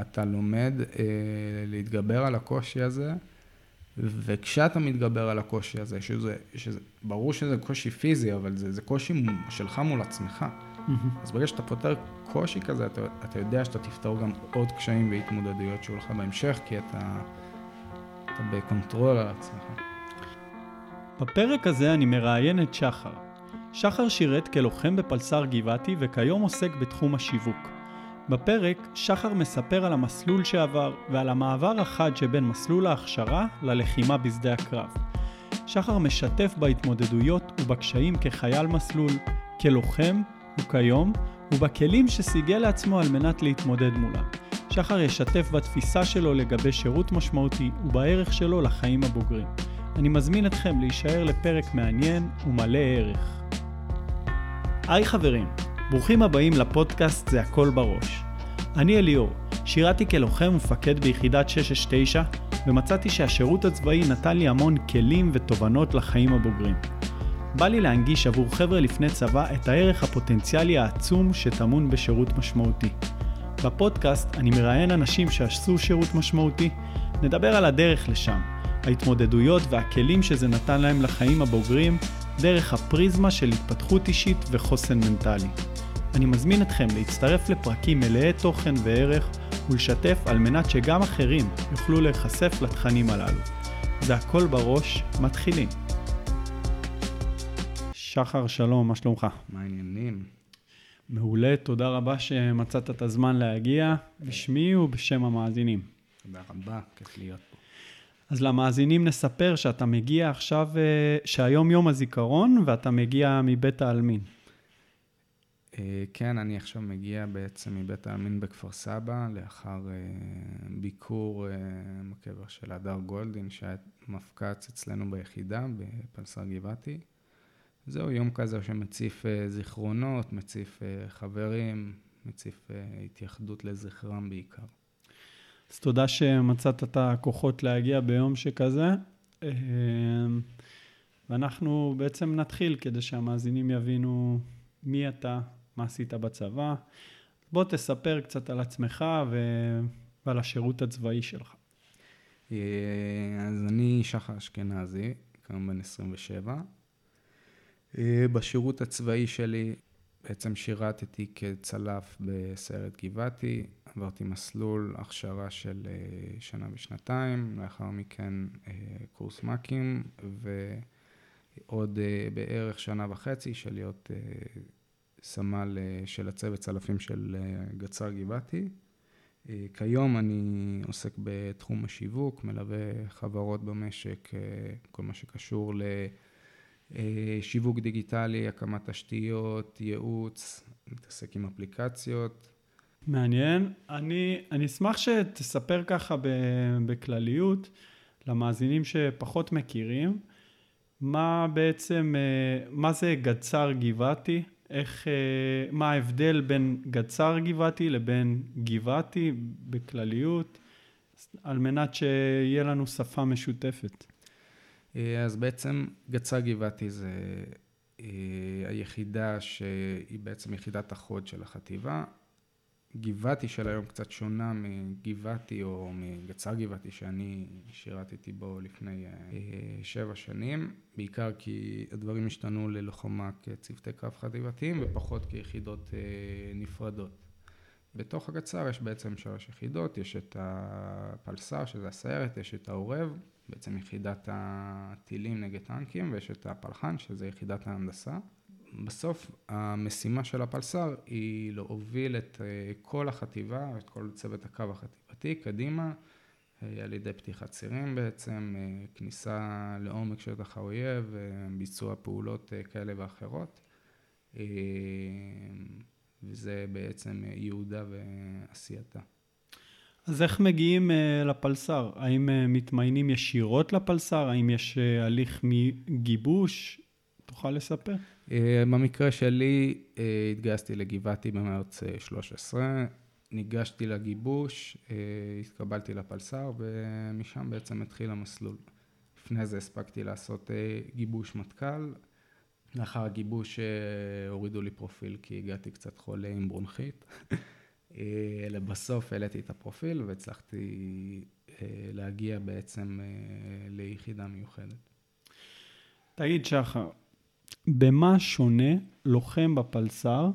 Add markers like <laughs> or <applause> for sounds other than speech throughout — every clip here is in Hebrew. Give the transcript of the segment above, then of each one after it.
אתה לומד אה, להתגבר על הקושי הזה, וכשאתה מתגבר על הקושי הזה, שזה, שזה, ברור שזה קושי פיזי, אבל זה, זה קושי שלך מול עצמך. Mm-hmm. אז ברגע שאתה פותר קושי כזה, אתה, אתה יודע שאתה תפתור גם עוד קשיים והתמודדויות שיהיו לך בהמשך, כי אתה, אתה ב control על עצמך. בפרק הזה אני מראיין את שחר. שחר שירת כלוחם בפלס"ר גבעתי וכיום עוסק בתחום השיווק. בפרק שחר מספר על המסלול שעבר ועל המעבר החד שבין מסלול ההכשרה ללחימה בשדה הקרב. שחר משתף בהתמודדויות ובקשיים כחייל מסלול, כלוחם וכיום, ובכלים שסיגל לעצמו על מנת להתמודד מולם. שחר ישתף בתפיסה שלו לגבי שירות משמעותי ובערך שלו לחיים הבוגרים. אני מזמין אתכם להישאר לפרק מעניין ומלא ערך. היי חברים, ברוכים הבאים לפודקאסט זה הכל בראש. אני אליאור, שירתי כלוחם ומפקד ביחידת 669, ומצאתי שהשירות הצבאי נתן לי המון כלים ותובנות לחיים הבוגרים. בא לי להנגיש עבור חבר'ה לפני צבא את הערך הפוטנציאלי העצום שטמון בשירות משמעותי. בפודקאסט אני מראיין אנשים שעשו שירות משמעותי, נדבר על הדרך לשם, ההתמודדויות והכלים שזה נתן להם לחיים הבוגרים, דרך הפריזמה של התפתחות אישית וחוסן מנטלי. אני מזמין אתכם להצטרף לפרקים מלאי תוכן וערך ולשתף על מנת שגם אחרים יוכלו להיחשף לתכנים הללו. זה הכל בראש, מתחילים. שחר, שלום, מה שלומך? מה העניינים? מעולה, תודה רבה שמצאת את הזמן להגיע, בשמי ובשם המאזינים. תודה רבה, כיף להיות פה. אז למאזינים נספר שאתה מגיע עכשיו, אה, שהיום יום הזיכרון ואתה מגיע מבית העלמין. אה, כן, אני עכשיו מגיע בעצם מבית העלמין בכפר סבא, לאחר אה, ביקור בקבר של הדר גולדין, שהיה מפקץ אצלנו ביחידה, בפלסר גבעתי. זהו יום כזה שמציף זיכרונות, מציף חברים, מציף התייחדות לזכרם בעיקר. אז תודה שמצאת את הכוחות להגיע ביום שכזה. ואנחנו בעצם נתחיל כדי שהמאזינים יבינו מי אתה, מה עשית בצבא. בוא תספר קצת על עצמך ו... ועל השירות הצבאי שלך. אה, אז אני שחר אשכנזי, כיום בן 27. אה, בשירות הצבאי שלי בעצם שירתתי כצלף בסיירת גבעתי, עברתי מסלול הכשרה של אה, שנה ושנתיים, לאחר מכן קורס מ"כים, ועוד בערך שנה וחצי של להיות סמל של הצוות צלפים של גצר גבעתי. כיום אני עוסק בתחום השיווק, מלווה חברות במשק, כל מה שקשור לשיווק דיגיטלי, הקמת תשתיות, ייעוץ, מתעסק עם אפליקציות. מעניין. אני, אני אשמח שתספר ככה בכלליות למאזינים שפחות מכירים, מה בעצם, אה, מה זה גצר גבעתי, איך, אה, מה ההבדל בין גצר גבעתי לבין גבעתי בכלליות, על מנת שיהיה לנו שפה משותפת. אה, אז בעצם גצר גבעתי זה היחידה שהיא בעצם יחידת החוד של החטיבה. גבעתי של היום קצת שונה מגבעתי או מגצר גבעתי שאני שירתתי בו לפני אה, שבע שנים, בעיקר כי הדברים השתנו ללוחמה כצוותי קרב חטיבתיים ופחות כיחידות אה, נפרדות. בתוך הגצר יש בעצם שלוש יחידות, יש את הפלס"ר שזה הסיירת, יש את העורב, בעצם יחידת הטילים נגד טנקים, ויש את הפלחן שזה יחידת ההנדסה. בסוף המשימה של הפלס"ר היא להוביל את אה, כל החטיבה, את כל צוות הקו החטיבתי קדימה, אה, על ידי פתיחת צירים בעצם, אה, כניסה לעומק שטח האויב, ביצוע פעולות כאלה ואחרות. וזה בעצם ייעודה ועשייתה. אז איך מגיעים לפלס"ר? האם מתמיינים ישירות לפלס"ר? האם יש הליך מגיבוש? תוכל לספר? אה, במקרה שלי אה, התגייסתי לגבעתי במרץ 13, אה, ניגשתי לגיבוש, התקבלתי לפלס"ר ומשם בעצם התחיל המסלול. לפני זה הספקתי לעשות גיבוש מטכ"ל, לאחר הגיבוש הורידו לי פרופיל כי הגעתי קצת חולה עם ברונכית, אלא בסוף העליתי את הפרופיל והצלחתי להגיע בעצם ליחידה מיוחדת. תגיד, שחר, במה שונה לוחם בפלס"ר,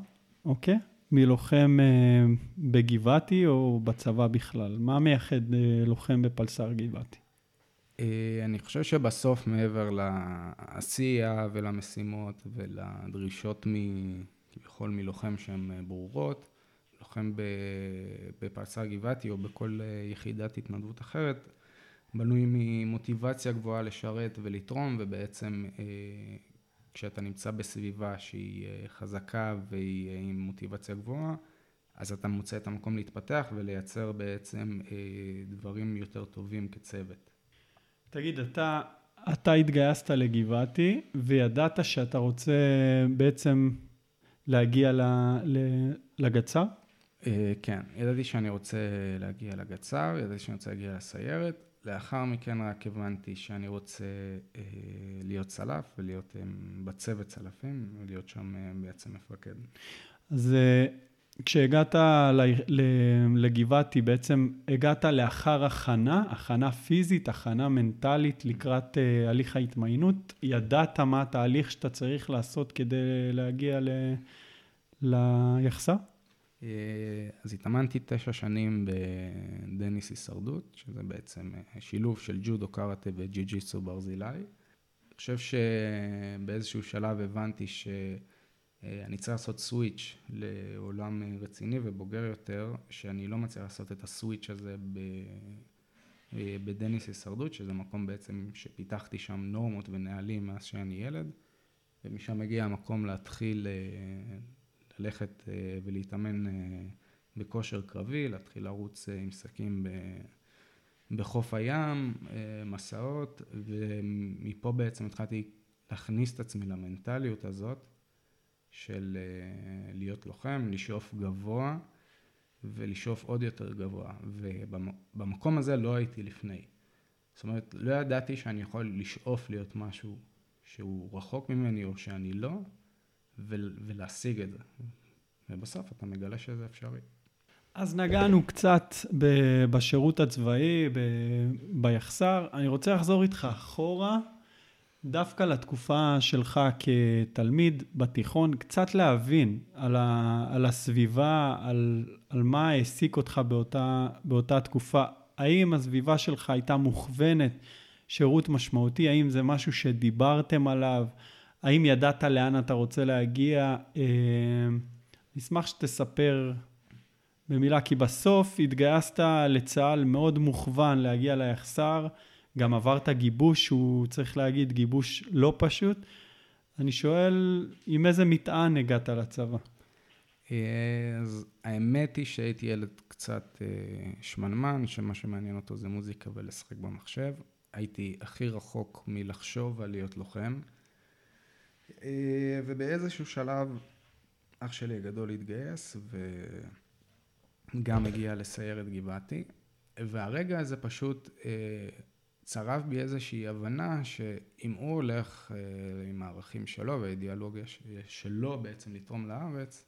אוקיי? מלוחם אה, בגבעתי או בצבא בכלל? מה מייחד אה, לוחם בפלס"ר גבעתי? אה, אני חושב שבסוף, מעבר לעשייה ולמשימות ולדרישות כביכול מלוחם שהן אה, ברורות, לוחם בפלס"ר גבעתי או בכל אה, יחידת התנדבות אחרת, בנוי ממוטיבציה גבוהה לשרת ולתרום, ובעצם אה, כשאתה נמצא בסביבה שהיא אה, חזקה והיא אה, עם מוטיבציה גבוהה, אז אתה מוצא את המקום להתפתח ולייצר בעצם דברים יותר טובים כצוות. תגיד, אתה, אתה התגייסת לגבעתי וידעת שאתה רוצה בעצם להגיע לגצ"ר? כן, ידעתי שאני רוצה להגיע לגצ"ר, ידעתי שאני רוצה להגיע לסיירת. לאחר מכן רק הבנתי שאני רוצה אה, להיות צלף ולהיות אה, בצוות צלפים ולהיות שם אה, בעצם מפקד. אז כשהגעת לגבעתי, בעצם הגעת לאחר הכנה, הכנה פיזית, הכנה מנטלית לקראת הליך ההתמיינות, ידעת מה התהליך שאתה צריך לעשות כדי להגיע ל... ליחסה? אה, אז התאמנתי תשע שנים בדניס הישרדות, שזה בעצם אה, שילוב של ג'ודו, קראטה וג'י-ג'יסו ברזילי. אני חושב שבאיזשהו שלב הבנתי שאני צריך לעשות סוויץ' לעולם רציני ובוגר יותר, שאני לא מצליח לעשות את הסוויץ' הזה ב... אה, בדניס הישרדות, שזה מקום בעצם שפיתחתי שם נורמות ונהלים מאז שאני ילד, ומשם הגיע המקום להתחיל ללכת אה, ולהתאמן אה, בכושר קרבי, להתחיל לרוץ אה, עם שקים בחוף הים, מסעות, ומפה בעצם התחלתי להכניס את עצמי למנטליות הזאת של להיות לוחם, לשאוף גבוה ולשאוף עוד יותר גבוה, ובמקום הזה לא הייתי לפני. זאת אומרת, לא ידעתי שאני יכול לשאוף להיות משהו שהוא רחוק ממני או שאני לא, ולהשיג את זה. ובסוף אתה מגלה שזה אפשרי. אז נגענו קצת בשירות הצבאי, ביחסר. אני רוצה לחזור איתך אחורה, דווקא לתקופה שלך כתלמיד בתיכון, קצת להבין על, ה, על הסביבה, על, על מה העסיק אותך באותה, באותה תקופה. האם הסביבה שלך הייתה מוכוונת שירות משמעותי? האם זה משהו שדיברתם עליו? האם ידעת לאן אתה רוצה להגיע? אה, נשמח שתספר במילה, כי בסוף התגייסת לצה"ל מאוד מוכוון להגיע ליחסר, גם עברת גיבוש שהוא, צריך להגיד, גיבוש לא פשוט. אני שואל, עם איזה מטען הגעת לצבא? אה, אז האמת היא שהייתי ילד קצת אה, שמנמן, שמה שמעניין אותו זה מוזיקה ולשחק במחשב. הייתי הכי רחוק מלחשוב על להיות לוחם. אה, ובאיזשהו שלב אח שלי הגדול התגייס וגם הגיע לסיירת גבעתי, והרגע הזה פשוט אה, צרב בי איזושהי הבנה שאם הוא הולך אה, עם הערכים שלו והאידיאולוגיה שלו בעצם לתרום לארץ,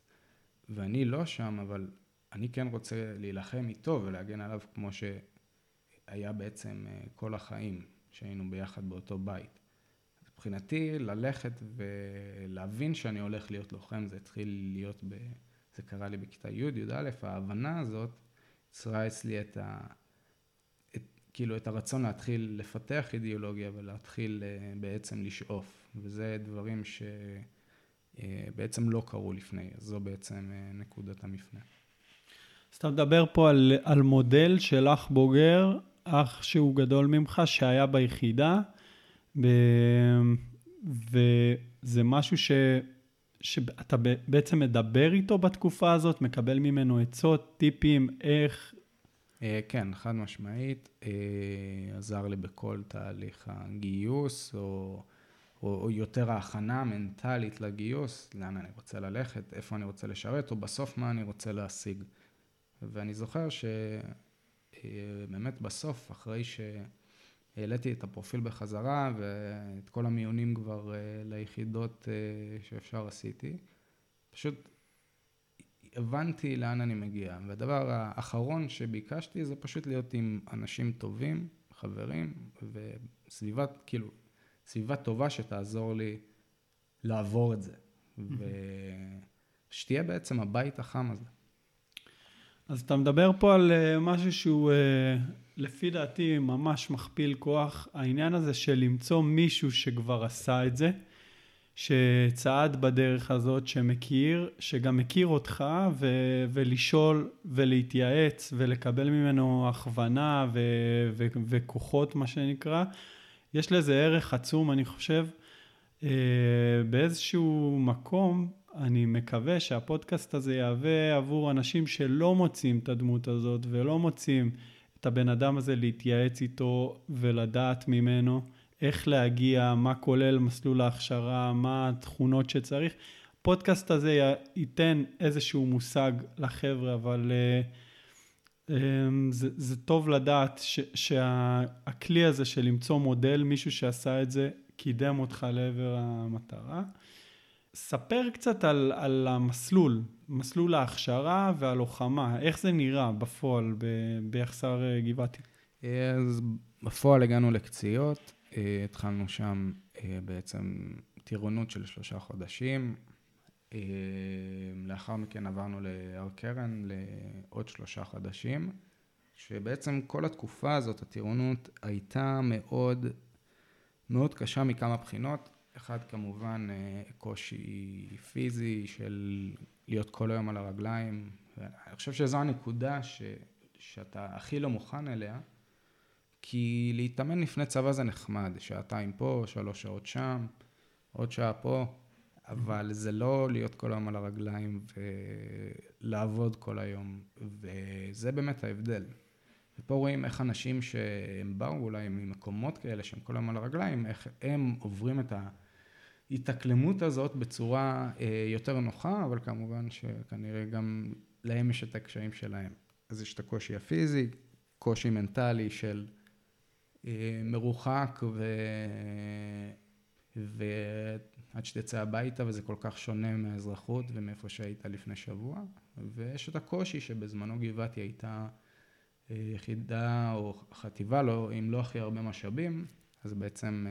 ואני לא שם, אבל אני כן רוצה להילחם איתו ולהגן עליו כמו שהיה בעצם כל החיים שהיינו ביחד באותו בית. מבחינתי, ללכת ולהבין שאני הולך להיות לוחם, זה התחיל להיות, ב... זה קרה לי בכיתה י', י"א, ההבנה הזאת יצרה אצלי את ה... את, כאילו, את הרצון להתחיל לפתח אידיאולוגיה ולהתחיל אה, בעצם לשאוף, וזה דברים שבעצם אה, לא קרו לפני, אז זו בעצם אה, נקודת המפנה. אז אתה מדבר פה על, על מודל של אח בוגר, אח שהוא גדול ממך, שהיה ביחידה. וזה משהו ש... שאתה בעצם מדבר איתו בתקופה הזאת, מקבל ממנו עצות, טיפים, איך... אה, כן, חד משמעית, אה, עזר לי בכל תהליך הגיוס, או, או, או יותר ההכנה המנטלית לגיוס, לאן אני רוצה ללכת, איפה אני רוצה לשרת, או בסוף מה אני רוצה להשיג. ואני זוכר שבאמת אה, בסוף, אחרי ש... העליתי את הפרופיל בחזרה ואת כל המיונים כבר אה, ליחידות אה, שאפשר עשיתי. פשוט הבנתי לאן אני מגיע. והדבר האחרון שביקשתי זה פשוט להיות עם אנשים טובים, חברים, וסביבת, כאילו, סביבה טובה שתעזור לי לעבור את זה. ושתהיה בעצם הבית החם הזה. אז אתה מדבר פה על אה, משהו שהוא לפי דעתי ממש מכפיל כוח, העניין הזה של למצוא מישהו שכבר עשה את זה, שצעד בדרך הזאת, שמכיר, שגם מכיר אותך, ו- ולשאול ולהתייעץ ולקבל ממנו הכוונה ו- ו- וכוחות, מה שנקרא, יש לזה ערך עצום, אני חושב. אה, באיזשהו מקום, אני מקווה שהפודקאסט הזה יהווה עבור אנשים שלא מוצאים את הדמות הזאת ולא מוצאים את הבן אדם הזה להתייעץ איתו ולדעת ממנו איך להגיע, מה כולל מסלול ההכשרה, מה התכונות שצריך. הפודקאסט הזה ייתן איזשהו מושג לחבר'ה, אבל uh, um, זה, זה טוב לדעת ש, שהכלי הזה של למצוא מודל, מישהו שעשה את זה, קידם אותך לעבר המטרה. ספר קצת על, על המסלול, מסלול ההכשרה והלוחמה, איך זה נראה בפועל ביחסר אה, גבעתי? אז בפועל הגענו לקציעות, אה, התחלנו שם אה, בעצם טירונות של שלושה חודשים, לאחר מכן עברנו להר קרן לעוד שלושה חודשים, שבעצם כל התקופה הזאת, הטירונות, הייתה מאוד, מאוד קשה מכמה בחינות. אחד כמובן אה, קושי פיזי של להיות כל היום על הרגליים. אני חושב שזו הנקודה ש, שאתה הכי לא מוכן אליה, כי להתאמן לפני צבא זה נחמד, שעתיים פה, שלוש שעות שם, עוד שעה פה, אבל זה לא להיות כל היום על הרגליים ולעבוד כל היום, וזה באמת ההבדל. ופה רואים איך אנשים שהם באו אולי ממקומות כאלה שהם כל היום על הרגליים, איך הם עוברים את ה... ההתאקלמות הזאת בצורה אה, יותר נוחה, אבל כמובן שכנראה גם להם יש את הקשיים שלהם. אז יש את הקושי הפיזי, קושי מנטלי של אה, מרוחק ו... ועד שתצא הביתה וזה כל כך שונה מהאזרחות ומאיפה שהיית לפני שבוע. ויש את הקושי שבזמנו גבעתי הייתה אה, יחידה או חטיבה, לא, עם לא הכי הרבה משאבים, אז בעצם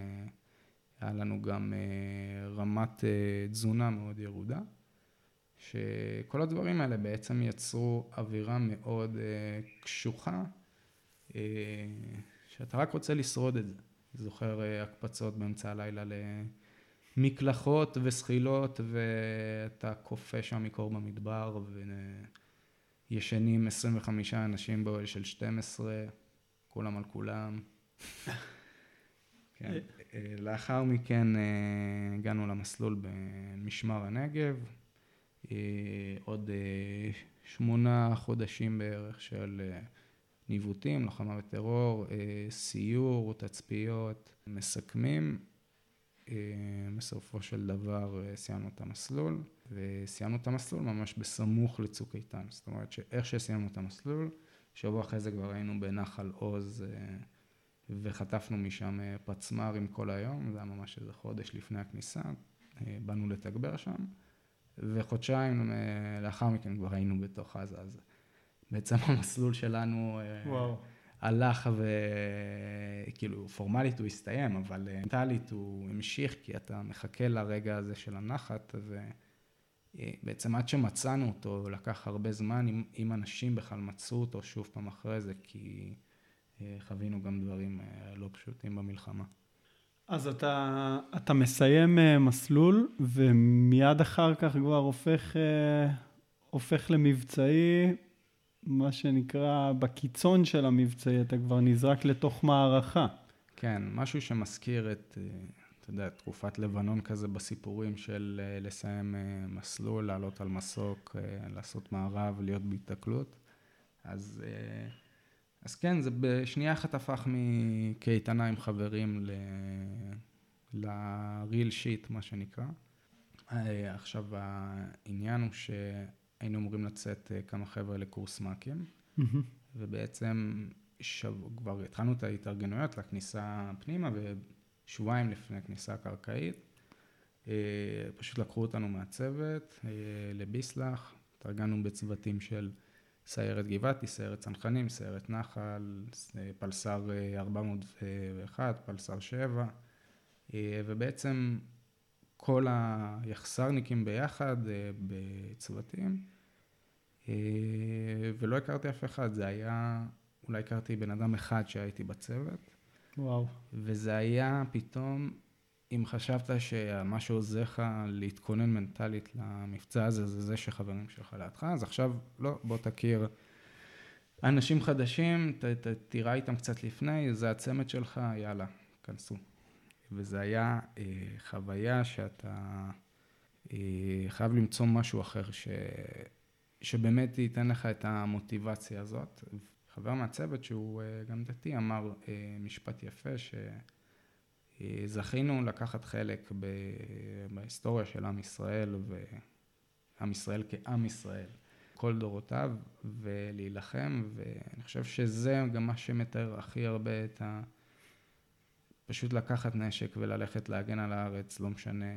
היה לנו גם אה, רמת אה, תזונה מאוד ירודה, שכל הדברים האלה בעצם יצרו אווירה מאוד אה, קשוחה, שאתה רק רוצה לשרוד את זה. זוכר הקפצות באמצע הלילה למקלחות וזחילות, ואתה קופא שם מקור במדבר, וישנים 25 אנשים באוהל של 12, כולם על כולם. כן. אה, לאחר מכן אה, הגענו למסלול במשמר הנגב, אה, עוד שמונה חודשים בערך של ניווטים, לוחמה בטרור, סיור, תצפיות, מסכמים. בסופו של דבר סיימנו את המסלול, וסיימנו את המסלול ממש בסמוך לצוק איתן. זאת אומרת שאיך שסיימנו את המסלול, שבוע אחרי זה כבר היינו בנחל עוז וחטפנו משם אה, פצמ"רים כל היום, זה היה ממש איזה חודש לפני הכניסה, אה, באנו לתגבר שם, וחודשיים אה, לאחר מכן כבר היינו בתוך עזה, אז בעצם <laughs> המסלול שלנו וואו. הלך וכאילו פורמלית הוא הסתיים, אבל מנטלית הוא המשיך, כי אתה מחכה לרגע הזה של הנחת, ובעצם עד שמצאנו אותו לקח הרבה זמן, אם, אם אנשים בכלל מצאו אותו שוב פעם אחרי זה, כי... אה, חווינו גם דברים אה, לא פשוטים במלחמה. אז אתה, אתה מסיים אה, מסלול ומיד אחר כך כבר הופך, הופך למבצעי, מה שנקרא בקיצון של המבצעי, אתה כבר נזרק לתוך מערכה. כן, משהו שמזכיר את, אתה יודע, תקופת לבנון כזה בסיפורים של לסיים מסלול, לעלות על מסוק, לעשות מערב, להיות בהיתקלות. אז אז כן, זה בשנייה אחת הפך מקייטנה עם חברים ל-real shit, מה שנקרא. אה, עכשיו, העניין הוא שהיינו אמורים לצאת אה, כמה חבר'ה לקורס מ"כים, ובעצם שב... כבר התחלנו את ההתארגנויות לכניסה פנימה, ושבועיים לפני הכניסה הקרקעית, אה, פשוט לקחו אותנו מהצוות לביסלח, התארגנו בצוותים של סיירת גבעתי, סיירת צנחנים, סיירת נחל, פלס"ר 401, פלס"ר 7, ובעצם כל היחסרניקים ביחד בצוותים, ולא הכרתי אף אחד, זה היה, אולי הכרתי בן אדם אחד שהייתי בצוות. וואו. וזה היה פתאום, אם חשבת שמה שעוזר לך להתכונן מנטלית למבצע הזה, זה זה שחברים שלך לידך, אז עכשיו, לא, בוא תכיר אנשים חדשים, ת, ת, תירה איתם קצת לפני, זה הצמד שלך, יאללה, כנסו. וזה היה אה, חוויה שאתה אה, חייב למצוא משהו אחר ש, שבאמת ייתן לך את המוטיבציה הזאת. חבר מהצוות שהוא אה, גם דתי אמר אה, משפט יפה שזכינו לקחת חלק בהיסטוריה של עם ישראל ועם ישראל כעם ישראל כל דורותיו ולהילחם ואני חושב שזה גם מה שמתאר הכי הרבה את ה... פשוט לקחת נשק וללכת להגן על הארץ, לא משנה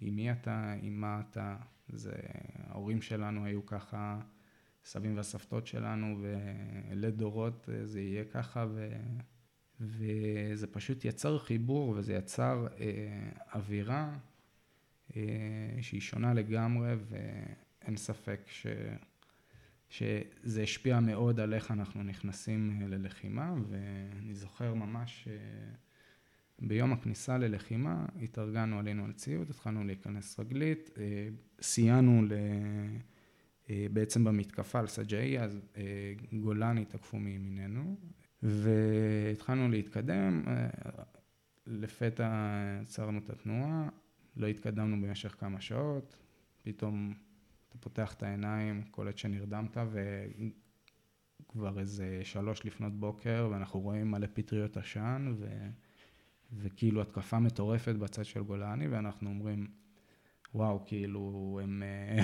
עם מי אתה, עם מה אתה, זה ההורים שלנו היו ככה הסבים והסבתות שלנו ולדורות אה, זה יהיה ככה ו... וזה פשוט יצר חיבור וזה יצר אה, אווירה אה, שהיא שונה לגמרי ואין ספק ש... שזה השפיע מאוד על איך אנחנו נכנסים אה, ללחימה ואני זוכר ממש אה, ביום הכניסה ללחימה התארגנו עלינו על ציוד, התחלנו להיכנס רגלית, אה, סייענו ל... בעצם במתקפה על סג'אי, אז גולני תקפו מימיננו, והתחלנו להתקדם, אה, לפתע עצרנו את התנועה, לא התקדמנו במשך כמה שעות, פתאום אתה פותח את העיניים, קולט שנרדמת וכבר איזה שלוש לפנות בוקר ואנחנו רואים מלא פטריות עשן ו... וכאילו התקפה מטורפת בצד של גולני ואנחנו אומרים וואו כאילו הם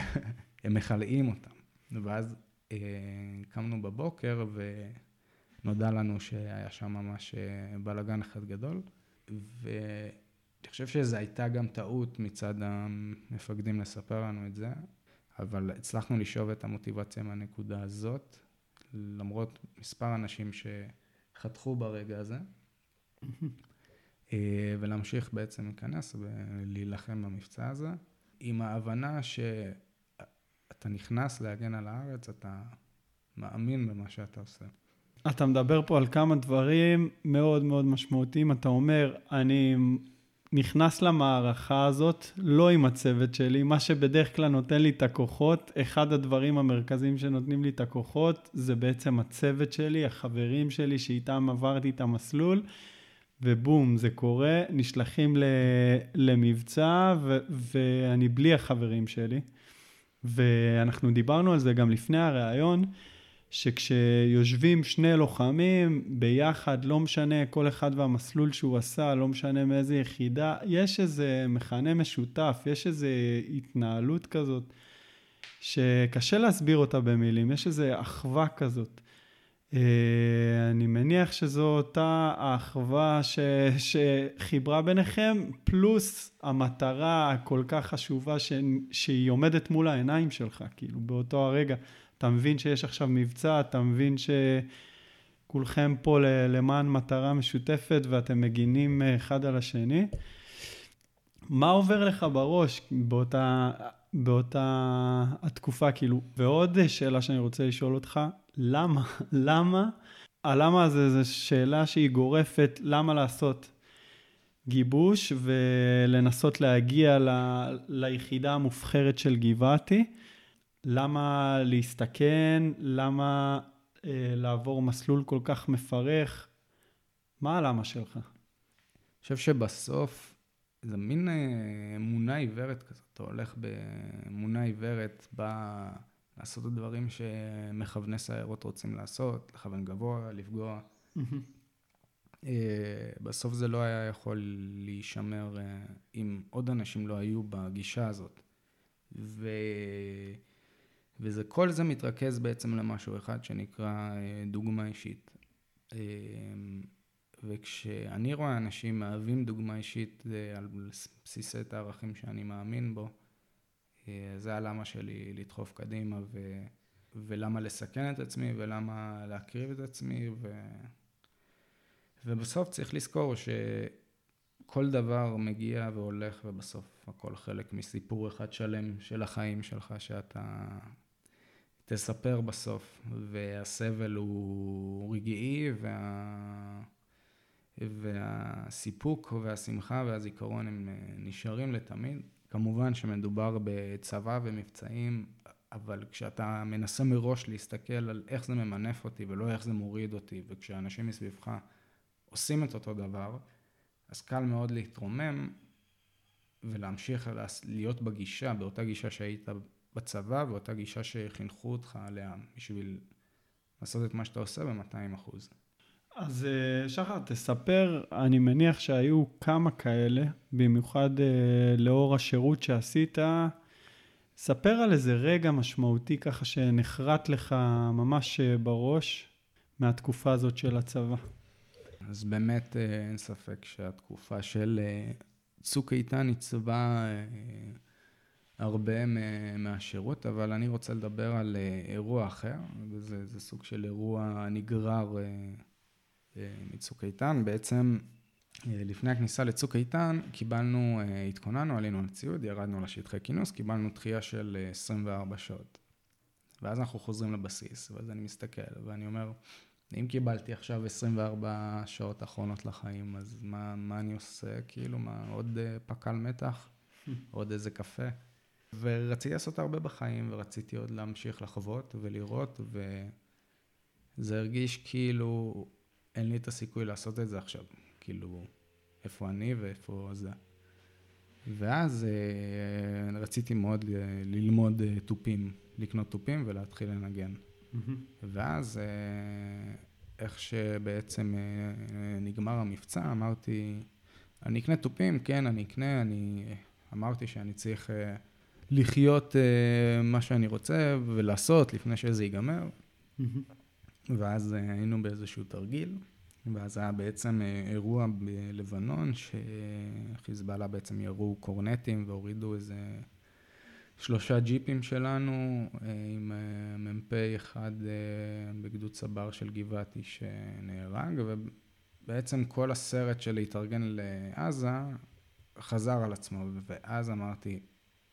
<laughs> הם מכלאים אותם. ואז אה, קמנו בבוקר ונודע לנו שהיה שם ממש אה, בלאגן אחד גדול. ואני חושב שזו הייתה גם טעות מצד המפקדים לספר לנו את זה, אבל הצלחנו לשאוב את המוטיבציה מהנקודה הזאת, למרות מספר אנשים שחתכו ברגע הזה, אה, ולהמשיך בעצם להיכנס ולהילחם במבצע הזה, עם ההבנה ש... אתה נכנס להגן על הארץ, אתה מאמין במה שאתה עושה. אתה מדבר פה על כמה דברים מאוד מאוד משמעותיים. אתה אומר, אני נכנס למערכה הזאת לא עם הצוות שלי, מה שבדרך כלל נותן לי את הכוחות, אחד הדברים המרכזיים שנותנים לי את הכוחות זה בעצם הצוות שלי, החברים שלי שאיתם עברתי את המסלול, ובום, זה קורה, נשלחים למבצע ו- ואני בלי החברים שלי. ואנחנו דיברנו על זה גם לפני הריאיון, שכשיושבים שני לוחמים ביחד, לא משנה כל אחד והמסלול שהוא עשה, לא משנה מאיזה יחידה, יש איזה מכנה משותף, יש איזה התנהלות כזאת, שקשה להסביר אותה במילים, יש איזה אחווה כזאת. אה, אני מניח שזו אותה האחווה ש... שחיברה ביניכם, פלוס המטרה הכל כך חשובה ש... שהיא עומדת מול העיניים שלך, כאילו באותו הרגע. אתה מבין שיש עכשיו מבצע, אתה מבין שכולכם פה למען מטרה משותפת ואתם מגינים אחד על השני. מה עובר לך בראש באותה, באותה התקופה, כאילו? ועוד שאלה שאני רוצה לשאול אותך, למה? למה? הלמה הזה זו שאלה שהיא גורפת, למה לעשות גיבוש ולנסות להגיע ל, ליחידה המובחרת של גבעתי? למה להסתכן? למה אה, לעבור מסלול כל כך מפרך? מה הלמה שלך? אני חושב שבסוף זה מין אה, אמונה עיוורת כזאת. אתה הולך באמונה עיוורת, בא... לעשות את הדברים שמכווני סיירות רוצים לעשות, לכוון גבוה, לפגוע. אה, בסוף זה לא היה יכול להישמר אה, אם עוד אנשים לא היו בגישה הזאת. ו... וזה, כל זה מתרכז בעצם למשהו אחד שנקרא אה, דוגמה אישית. וכשאני רואה אנשים מהווים דוגמה אישית על בסיס את הערכים שאני מאמין בו, זה הלמה שלי לדחוף קדימה ו... ולמה לסכן את עצמי ולמה להקריב את עצמי ו... ובסוף צריך לזכור שכל דבר מגיע והולך ובסוף הכל חלק מסיפור אחד שלם של החיים שלך שאתה תספר בסוף והסבל הוא רגעי וה... והסיפוק והשמחה והזיכרון הם נשארים לתמיד. כמובן שמדובר בצבא ומבצעים, אבל כשאתה מנסה מראש להסתכל על איך זה ממנף אותי ולא איך זה מוריד אותי, וכשאנשים מסביבך עושים את אותו דבר, אז קל מאוד להתרומם ולהמשיך להיות בגישה, באותה גישה שהיית בצבא ואותה גישה שחינכו אותך עליה בשביל לעשות את מה שאתה עושה ב-200 אחוז. אז אה, שחר, תספר, אני מניח שהיו כמה כאלה, במיוחד אה, לאור השירות שעשית. ספר על איזה רגע משמעותי ככה שנחרט לך ממש אה, בראש מהתקופה הזאת של הצבא. אז באמת אין ספק שהתקופה של צוק איתן עיצבה הרבה מהשירות, אבל אני רוצה לדבר על אירוע אחר, וזה סוג של אירוע נגרר מצוק איתן. בעצם אה, לפני הכניסה לצוק איתן קיבלנו, אה, התכוננו, עלינו על ציוד, ירדנו לשטחי כינוס, קיבלנו דחייה של 24 אה, שעות. ואז אנחנו חוזרים לבסיס, ואז אני מסתכל ואני אומר, אם קיבלתי עכשיו 24 שעות אחרונות לחיים, אז מה, מה אני עושה? כאילו, מה, עוד פק"ל מתח? <laughs> עוד איזה קפה? ורציתי לעשות הרבה בחיים, ורציתי עוד להמשיך לחוות ולראות, וזה הרגיש כאילו אין לי את הסיכוי לעשות את זה עכשיו. כאילו, איפה אני ואיפה זה. ואז אה, רציתי מאוד ללמוד אה, תופים, לקנות תופים ולהתחיל לנגן. Mm-hmm. ואז אה, איך שבעצם נגמר המבצע, אמרתי, אני אקנה תופים, כן, אני אקנה, אני אמרתי שאני צריך לחיות אה, מה שאני רוצה ולעשות לפני שזה ייגמר. ואז אה, היינו באיזשהו תרגיל, ואז היה בעצם אה, אירוע בלבנון, שחיזבאללה בעצם ירו קורנטים והורידו איזה שלושה ג'יפים שלנו, אה, עם מ"פ אחד בגדוד צבר של גבעתי שנהרג, ובעצם כל הסרט של להתארגן לעזה חזר על עצמו, ואז אמרתי,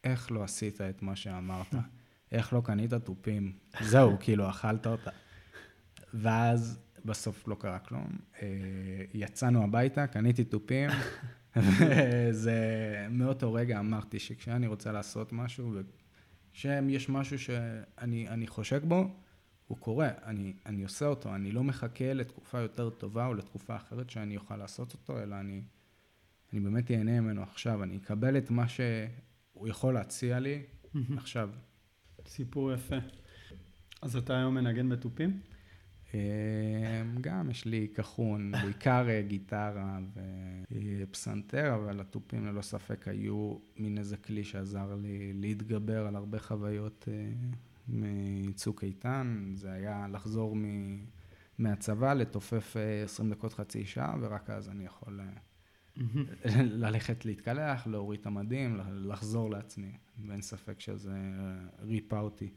איך לא עשית את מה שאמרת? איך לא קנית תופים? <laughs> זהו, כאילו, אכלת אותה. ואז בסוף לא קרה כלום. אה, יצאנו הביתה, קניתי תופים, <laughs> וזה, מאותו רגע אמרתי שכשאני רוצה לעשות משהו, וכשיש משהו שאני חושק בו, הוא קורה, אני, אני עושה אותו, אני לא מחכה לתקופה יותר טובה או לתקופה אחרת שאני אוכל לעשות אותו, אלא אני, אני באמת אהנה ממנו עכשיו, אני אקבל את מה שהוא יכול להציע לי עכשיו. סיפור יפה. אז אתה היום מנגן בתופים? אמ, גם יש לי כחון, בעיקר אה, גיטרה ופסנתר, אבל התופים ללא ספק היו מין איזה כלי שעזר לי להתגבר על הרבה חוויות אה, מצוק איתן. זה היה לחזור מהצבא, לתופף 20 אה, דקות, חצי שעה, ורק אז אני יכול ללכת להתקלח, להוריד את המדים, לחזור לעצמי. ואין ספק שזה ריפא אותי.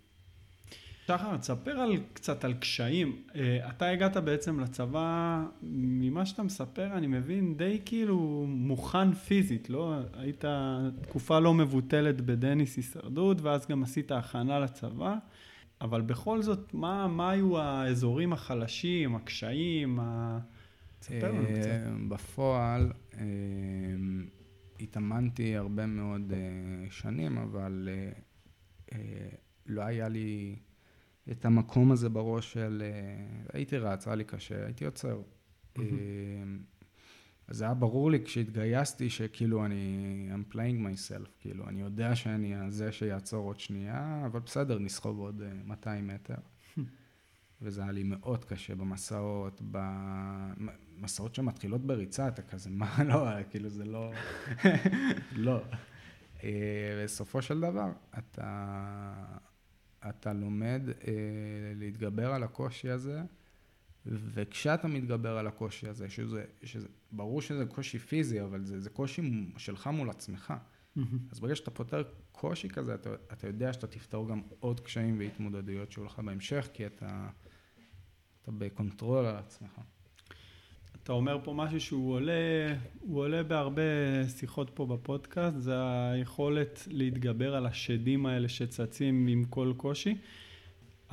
שחר, תספר על, קצת על קשיים. אה, אתה הגעת בעצם לצבא, ממה שאתה מספר, אני מבין, די כאילו מוכן פיזית, לא? היית תקופה לא מבוטלת בדניס הישרדות, ואז גם עשית הכנה לצבא, אבל בכל זאת, מה, מה היו האזורים החלשים, הקשיים? ה... תספר לנו קצת. אה, בפועל, אה, התאמנתי הרבה מאוד שנים, אבל לא היה לי... את המקום הזה בראש של אה, הייתי רץ, היה לי קשה, הייתי עוצר. אה, אז זה היה ברור לי כשהתגייסתי שכאילו אני, I'm playing myself, כאילו, אני יודע שאני זה שיעצור עוד שנייה, אבל בסדר, נסחוב עוד 200 אה, מטר. וזה היה לי מאוד קשה במסעות, במסעות שמתחילות בריצה, אתה כזה, מה <laughs> לא, כאילו זה לא, לא. בסופו של דבר, אתה... אתה לומד אה, להתגבר על הקושי הזה, וכשאתה מתגבר על הקושי הזה, שזה, שזה, ברור שזה קושי פיזי, אבל זה, זה קושי שלך מול עצמך. אז ברגע שאתה פותר קושי כזה, אתה, אתה יודע שאתה תפתור גם עוד קשיים והתמודדויות שיהיו לך בהמשך, כי אתה, אתה ב control על עצמך. אתה אומר פה משהו שהוא עולה, הוא עולה בהרבה שיחות פה בפודקאסט, זה היכולת להתגבר על השדים האלה שצצים עם כל קושי.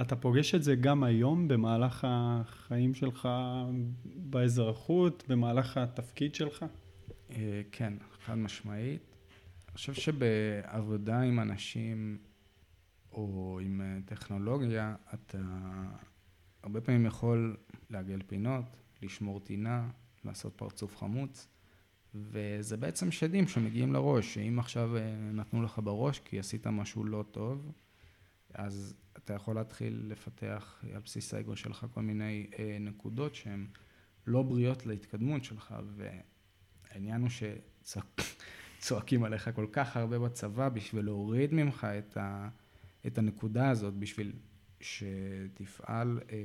אתה פוגש את זה גם היום במהלך החיים שלך באזרחות, במהלך התפקיד שלך? אה, כן, חד משמעית. אני חושב שבעבודה עם אנשים או עם אה, טכנולוגיה, אתה הרבה פעמים יכול לעגל פינות, לשמור טינה, לעשות פרצוף חמוץ, וזה בעצם שדים שמגיעים לראש, שאם עכשיו אה, נתנו לך בראש כי עשית משהו לא טוב, אז אתה יכול להתחיל לפתח על בסיס האגו שלך כל מיני אה, נקודות שהן לא בריאות להתקדמות שלך, והעניין הוא שצועקים עליך כל כך הרבה בצבא בשביל להוריד ממך את, ה, את הנקודה הזאת, בשביל שתפעל אה,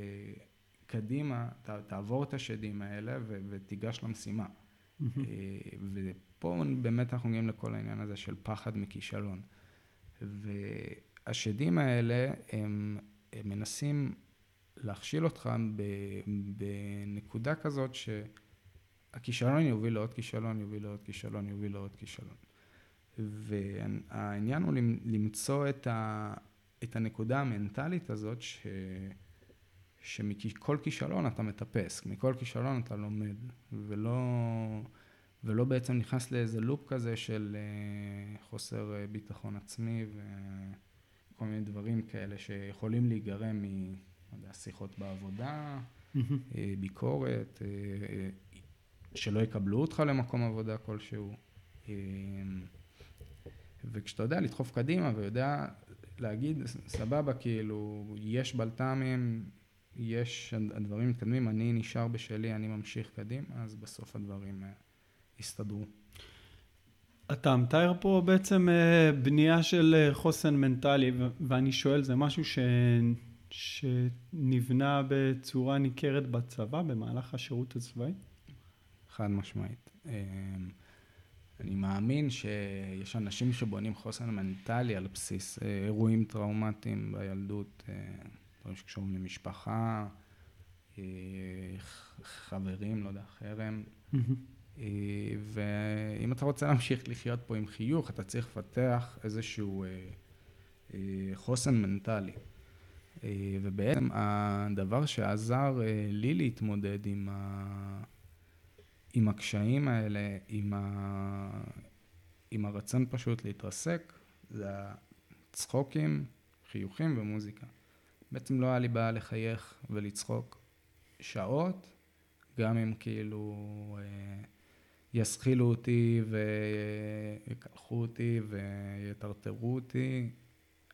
קדימה, ת, תעבור את השדים האלה ו, ותיגש למשימה. אה, ופה באמת אנחנו מגיעים לכל העניין הזה של פחד מכישלון. ו... השדים האלה, הם, הם מנסים להכשיל אותך בנקודה כזאת שהכישלון יוביל לעוד כישלון, יוביל לעוד כישלון, יוביל לעוד כישלון. והעניין הוא למצוא את, ה, את הנקודה המנטלית הזאת ש, שמכל כישלון אתה מטפס, מכל כישלון אתה לומד, ולא, ולא בעצם נכנס לאיזה לופ כזה של אה, חוסר אה, ביטחון עצמי ו... כל מיני דברים כאלה שיכולים להיגרם משיחות בעבודה, אה, ביקורת, שלא יקבלו אותך למקום עבודה כלשהו. וכשאתה יודע לדחוף קדימה ויודע להגיד, סבבה, כאילו, יש בלת"מים, יש, הדברים מתקדמים, אני נשאר בשלי, אני ממשיך קדימה, אז בסוף הדברים יסתדרו. אתה מתאר פה בעצם אה, בנייה של אה, חוסן מנטלי, ואני שואל, זה משהו ש... שנבנה בצורה ניכרת בצבא, במהלך השירות הצבאי? חד משמעית. אמ, אני מאמין שיש אנשים שבונים חוסן מנטלי על בסיס אה, אירועים טראומטיים בילדות, דברים שקשורים למשפחה, חברים, לא יודע, חרם. אה, ואם אתה רוצה להמשיך לחיות פה עם חיוך, אתה צריך לפתח איזשהו אה, אה, חוסן מנטלי. ובעצם הדבר שעזר לי להתמודד עם, ה... עם הקשיים האלה, עם, ה... עם הרצון פשוט להתרסק, זה הצחוקים, חיוכים ומוזיקה. בעצם לא היה לי בעיה לחייך ולצחוק שעות, גם אם כאילו... יסחילו אותי ויקלחו אותי ויטרטרו אותי.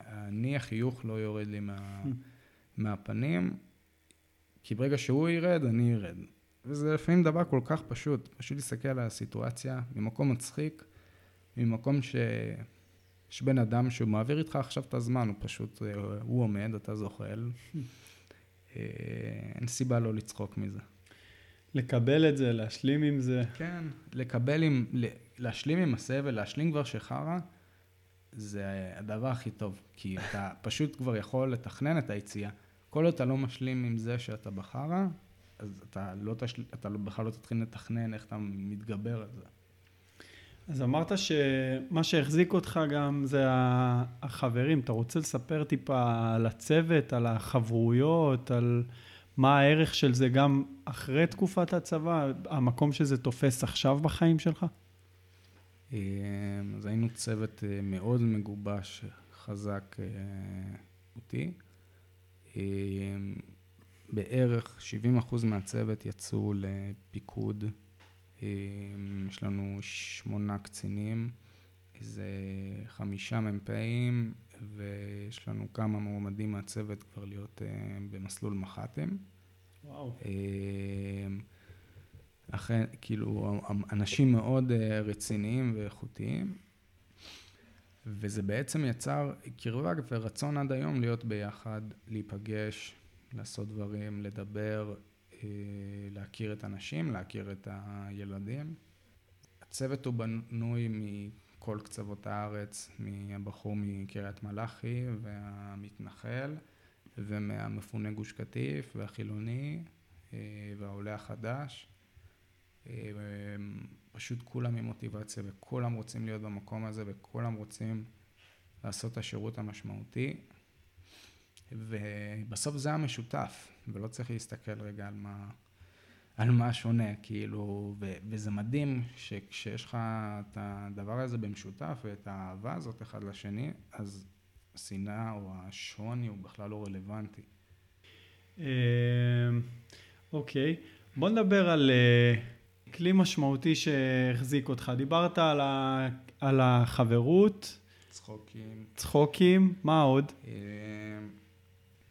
אני, החיוך לא יורד לי מה, <laughs> מהפנים, כי ברגע שהוא ירד, אני ארד. וזה לפעמים דבר כל כך פשוט, פשוט להסתכל על הסיטואציה ממקום מצחיק, ממקום ש... יש בן אדם שהוא מעביר איתך עכשיו את הזמן, הוא פשוט, הוא עומד, אתה זוחל. אה, אין סיבה לא לצחוק מזה. לקבל את זה, להשלים עם זה. כן, לקבל עם, להשלים עם הסבל, להשלים כבר שחרא, זה הדבר הכי טוב. כי אתה <laughs> פשוט כבר יכול לתכנן את היציאה. כל עוד אתה לא משלים עם זה שאתה בחרא, אז אתה, לא תשל... אתה לא- בכלל לא תתחיל לתכנן איך אתה מתגבר על זה. אז אמרת שמה שהחזיק אותך גם זה החברים. אתה רוצה לספר טיפה על הצוות, על החברויות, על... מה הערך של זה גם אחרי תקופת הצבא, המקום שזה תופס עכשיו בחיים שלך? אמ, אז היינו צוות אה, מאוד מגובש, חזק אה, אותי. בערך 70% מהצוות יצאו לפיקוד. אמ, יש לנו שמונה קצינים, איזה חמישה מ"פים, ויש לנו כמה מועמדים מהצוות כבר להיות אה, במסלול מח"טים. וואו. אחרי, אה, כאילו, אנשים מאוד אה, רציניים ואיכותיים, וזה בעצם יצר קרבה ורצון עד היום להיות ביחד, להיפגש, לעשות דברים, לדבר, להכיר את הנשים, להכיר את הילדים. הצוות הוא בנוי כל קצוות הארץ, מהבחור מקריית מלאכי והמתנחל, ומהמפונה גוש קטיף והחילוני והעולה החדש. פשוט כולם עם מוטיבציה וכולם רוצים להיות במקום הזה וכולם רוצים לעשות את השירות המשמעותי. ובסוף זה המשותף, ולא צריך להסתכל רגע על מה, על מה שונה, כאילו, ו, וזה מדהים שכשיש לך את הדבר הזה במשותף ואת האהבה הזאת אחד לשני, אז השנאה או השוני הוא בכלל לא רלוונטי. אמ, אוקיי, בוא נדבר על אה, כלי משמעותי שהחזיק אותך. דיברת על, ה, על החברות. צחוקים. צחוקים, מה עוד?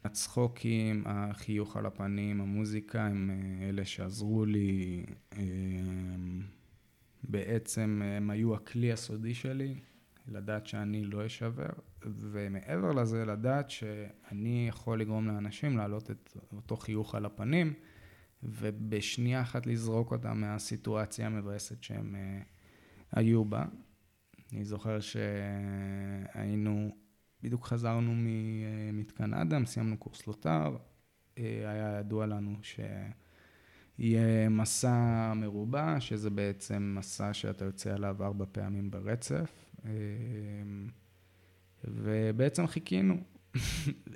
הצחוקים, החיוך על הפנים, המוזיקה הם אה, אלה שעזרו לי. אמ, בעצם הם היו הכלי הסודי שלי, לדעת שאני לא אשבר, ומעבר לזה לדעת שאני יכול לגרום לאנשים להעלות את אותו חיוך על הפנים, ובשנייה אחת לזרוק אותם מהסיטואציה המבאסת שהם אה, היו בה. אני זוכר שהיינו בדיוק חזרנו ממתקן אדם, סיימנו קורס לוטר, אה, היה ידוע לנו שיהיה מסע מרובע, שזה בעצם מסע שאתה יוצא עליו ארבע פעמים ברצף, אה, ובעצם חיכינו. <laughs>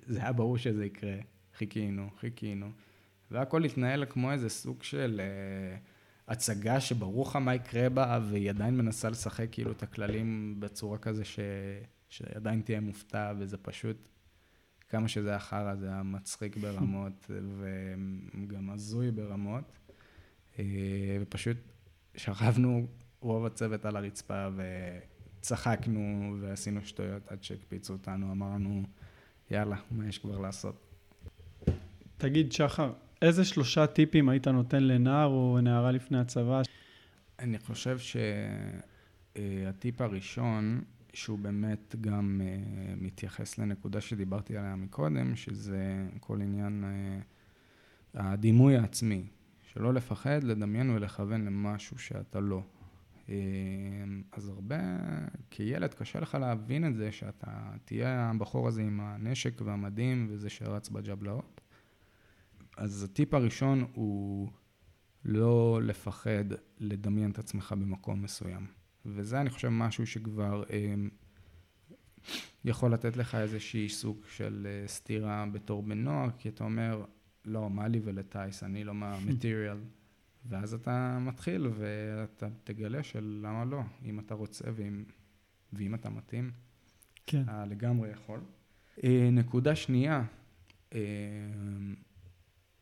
זה היה ברור שזה יקרה, חיכינו, חיכינו. והכל התנהל כמו איזה סוג של הצגה שברור לך מה יקרה בה, והיא עדיין מנסה לשחק כאילו את הכללים בצורה כזה ש... שעדיין תהיה מופתע, וזה פשוט, כמה שזה היה חרא, זה היה מצחיק <laughs> ברמות, וגם הזוי ברמות. אה, ופשוט שכבנו רוב הצוות על הרצפה, וצחקנו ועשינו שטויות עד שהקפיצו אותנו, אמרנו, יאללה, מה יש כבר לעשות? תגיד, שחר, איזה שלושה טיפים היית נותן לנער או נערה לפני הצבא? אני חושב שהטיפ הראשון שהוא באמת גם uh, מתייחס לנקודה שדיברתי עליה מקודם, שזה כל עניין uh, הדימוי העצמי, שלא לפחד, לדמיין ולכוון למשהו שאתה לא. Uh, אז הרבה, כילד קשה לך להבין את זה, שאתה תהיה הבחור הזה עם הנשק והמדים וזה שרץ בג'בלאות. אז הטיפ הראשון הוא לא לפחד לדמיין את עצמך במקום מסוים. וזה אני חושב משהו שכבר אה, יכול לתת לך איזושהי סוג של אה, סתירה בתור בן נוער, כי אתה אומר, לא, מה לי ולטייס, אני לא מהמטריאל. <laughs> ואז אתה מתחיל ואתה תגלה של למה לא, אם אתה רוצה ואם, ואם אתה מתאים, כן. אתה לגמרי יכול. אה, נקודה שנייה, אה,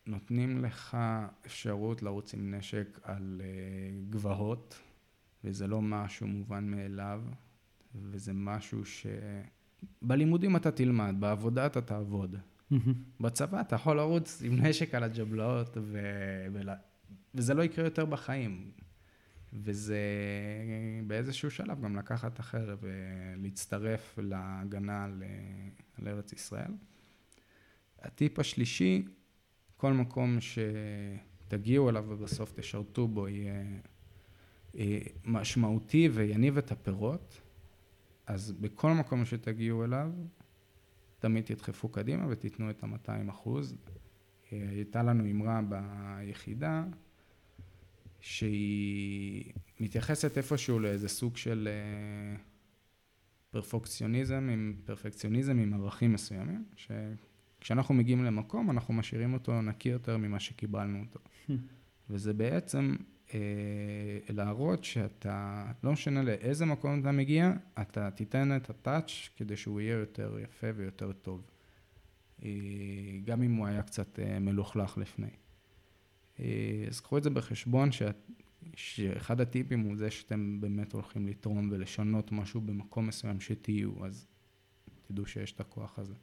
נותנים לך אפשרות לרוץ עם נשק על גבהות. וזה לא משהו מובן מאליו, וזה משהו שבלימודים אתה תלמד, בעבודה אתה תעבוד. בצבא אתה יכול לרוץ עם נשק על הג'בלאות, ו... ול... וזה לא יקרה יותר בחיים. וזה באיזשהו שלב גם לקחת החרב ולהצטרף להגנה על, על ארץ ישראל. הטיפ השלישי, כל מקום שתגיעו אליו ובסוף תשרתו בו יהיה משמעותי ויניב את הפירות, אז בכל מקום שתגיעו אליו, תמיד תדחפו קדימה ותיתנו את ה-200 אחוז. אה, הייתה לנו אמרה ביחידה, שהיא מתייחסת איפשהו לאיזה סוג של אה, פרפקציוניזם עם, פרפקציוניזם עם ערכים מסוימים, שכשאנחנו מגיעים למקום אנחנו משאירים אותו נקי יותר ממה שקיבלנו אותו. וזה בעצם אה, להראות שאתה, לא משנה לאיזה מקום אתה מגיע, אתה תיתן את הטאץ' כדי שהוא יהיה יותר יפה ויותר טוב. אה, גם אם הוא היה קצת אה, מלוכלך לפני. אז קחו את זה בחשבון שאת, שאחד הטיפים הוא זה שאתם באמת הולכים לתרום ולשנות משהו במקום מסוים שתהיו, אז תדעו שיש את הכוח הזה.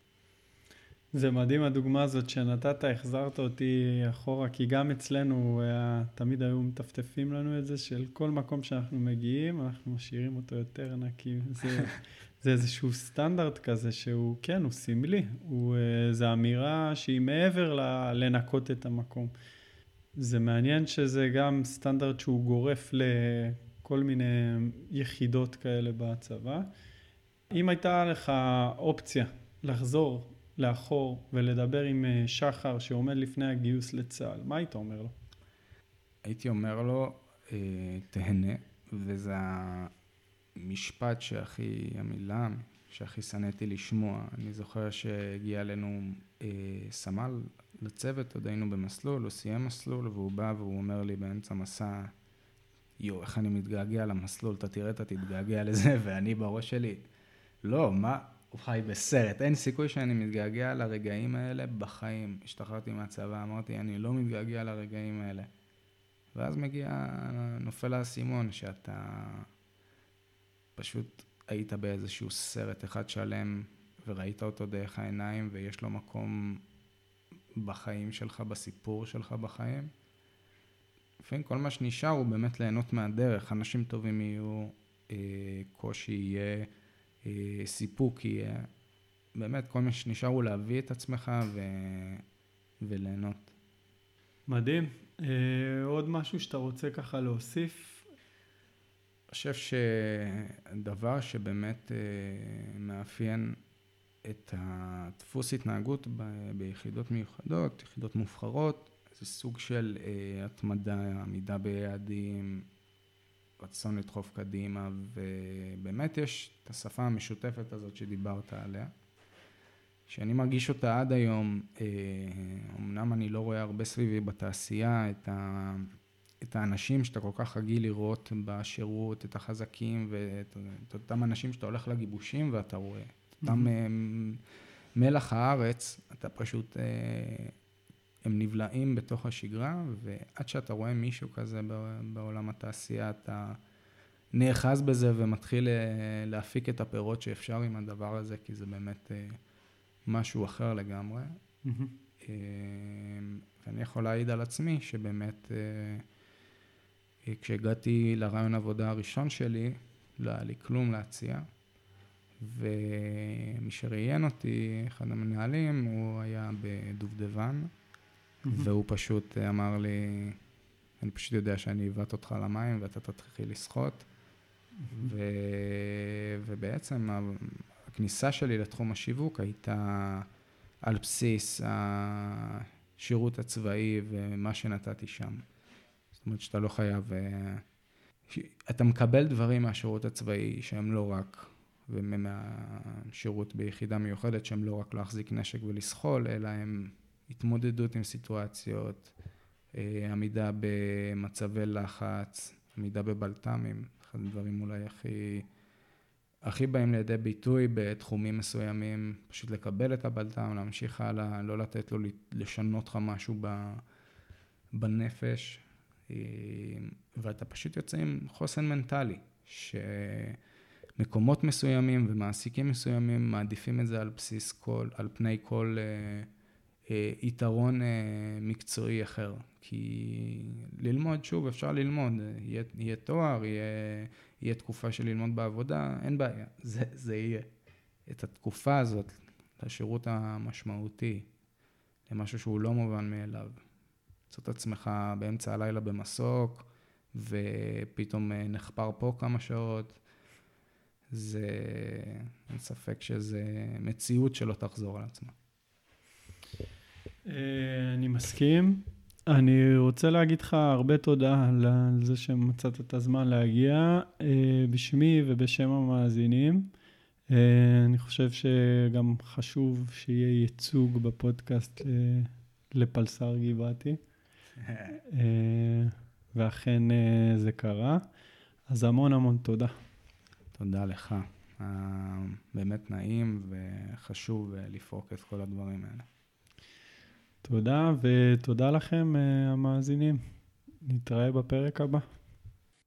זה מדהים הדוגמה הזאת שנתת, החזרת אותי אחורה, כי גם אצלנו היה, תמיד היו מטפטפים לנו את זה, של כל מקום שאנחנו מגיעים, אנחנו משאירים אותו יותר נקי. זה, זה איזשהו סטנדרט כזה שהוא, כן, הוא סמלי, אה, זה אמירה שהיא מעבר לנקות את המקום. זה מעניין שזה גם סטנדרט שהוא גורף ל... כל מיני יחידות כאלה בצבא. אם הייתה לך אופציה לחזור לאחור ולדבר עם אה, שחר שעומד לפני הגיוס לצה"ל, מה היית אומר לו? הייתי אומר לו, אה, תהנה, וזה המשפט שהכי, המילה שהכי שנאתי לשמוע. אני זוכר שהגיע אלינו אה, סמל לצוות, עוד היינו במסלול, הוא סיים מסלול, והוא בא והוא אומר לי באמצע מסע, יואו, איך אני מתגעגע למסלול, אתה תראה, אתה תתגעגע לזה, <laughs> ואני בראש שלי, לא, מה, הוא חי בסרט, אין סיכוי שאני מתגעגע לרגעים האלה בחיים. השתחררתי מהצבא, אמרתי, אני לא מתגעגע לרגעים האלה. ואז מגיע, נופל האסימון, שאתה פשוט היית באיזשהו סרט אחד שלם, וראית אותו דרך העיניים, ויש לו מקום בחיים שלך, בסיפור שלך בחיים. לפעמים כל מה שנשאר הוא באמת ליהנות מהדרך. אנשים טובים יהיו, אה, קושי יהיה, סיפוק יהיה. באמת, כל מה שנשאר הוא להביא את עצמך ו... וליהנות. מדהים. אה, עוד משהו שאתה רוצה ככה להוסיף? אני חושב שהדבר שבאמת אה, מאפיין את הדפוס התנהגות ב- ביחידות מיוחדות, יחידות מובחרות, זה סוג של אה, התמדה, עמידה ביעדים, רצון לדחוף קדימה, ובאמת יש את השפה המשותפת הזאת שדיברת עליה, שאני מרגיש אותה עד היום, אה, אמנם אני לא רואה הרבה סביבי בתעשייה את, ה, את האנשים שאתה כל כך רגיל לראות בשירות, את החזקים ואת את אותם אנשים שאתה הולך לגיבושים ואתה רואה, את אותם mm-hmm. מלח הארץ, אתה פשוט, אה, הם נבלעים בתוך השגרה, ועד שאתה רואה מישהו כזה בעולם התעשייה, אתה נאחז בזה ומתחיל להפיק את הפירות שאפשר עם הדבר הזה, כי זה באמת משהו אחר לגמרי. Mm-hmm. ואני יכול להעיד על עצמי שבאמת כשהגעתי לרעיון עבודה הראשון שלי, לא היה לי כלום להציע. ומי שראיין אותי, אחד המנהלים, הוא היה בדובדבן. והוא פשוט אמר לי, אני פשוט יודע שאני אבעט אותך למים ואתה תתחיל לשחות. Mm-hmm. ו... ובעצם הכניסה שלי לתחום השיווק הייתה על בסיס השירות הצבאי ומה שנתתי שם. זאת אומרת שאתה לא חייב... אה, אתה מקבל דברים מהשירות הצבאי שהם לא רק, ומהשירות ביחידה מיוחדת שהם לא רק להחזיק נשק ולסחול, אלא הם התמודדות עם סיטואציות, אה, עמידה במצבי לחץ, עמידה בבלת"מים, אחד הדברים אולי הכי, הכי באים לידי ביטוי בתחומים מסוימים, פשוט לקבל את הבלת"ם, להמשיך הלאה, לא לתת לו לשנות לך משהו בנפש, אה, ואתה פשוט יוצא עם חוסן מנטלי, שמקומות מסוימים ומעסיקים מסוימים מעדיפים את זה על בסיס כל, על פני כל אה, יתרון מקצועי אחר. כי ללמוד, שוב, אפשר ללמוד, יהיה, יהיה תואר, יהיה, יהיה תקופה של ללמוד בעבודה, אין בעיה, זה, זה יהיה. את התקופה הזאת, לשירות המשמעותי, למשהו שהוא לא מובן מאליו. למצוא את עצמך באמצע הלילה במסוק, ופתאום אה, נחפר פה כמה שעות. זה, אין ספק שזה מציאות שלא תחזור על עצמה. אה, אני מסכים. אני רוצה להגיד לך הרבה תודה על זה שמצאת את הזמן להגיע, אה, בשמי ובשם המאזינים. אני חושב שגם חשוב שיהיה ייצוג בפודקאסט לפלסר גבעתי. <laughs> אה, ואכן אה, זה קרה. אז המון המון תודה. תודה לך. אה, באמת נעים וחשוב לפרוק את כל הדברים האלה. תודה, ותודה לכם, המאזינים. נתראה בפרק הבא.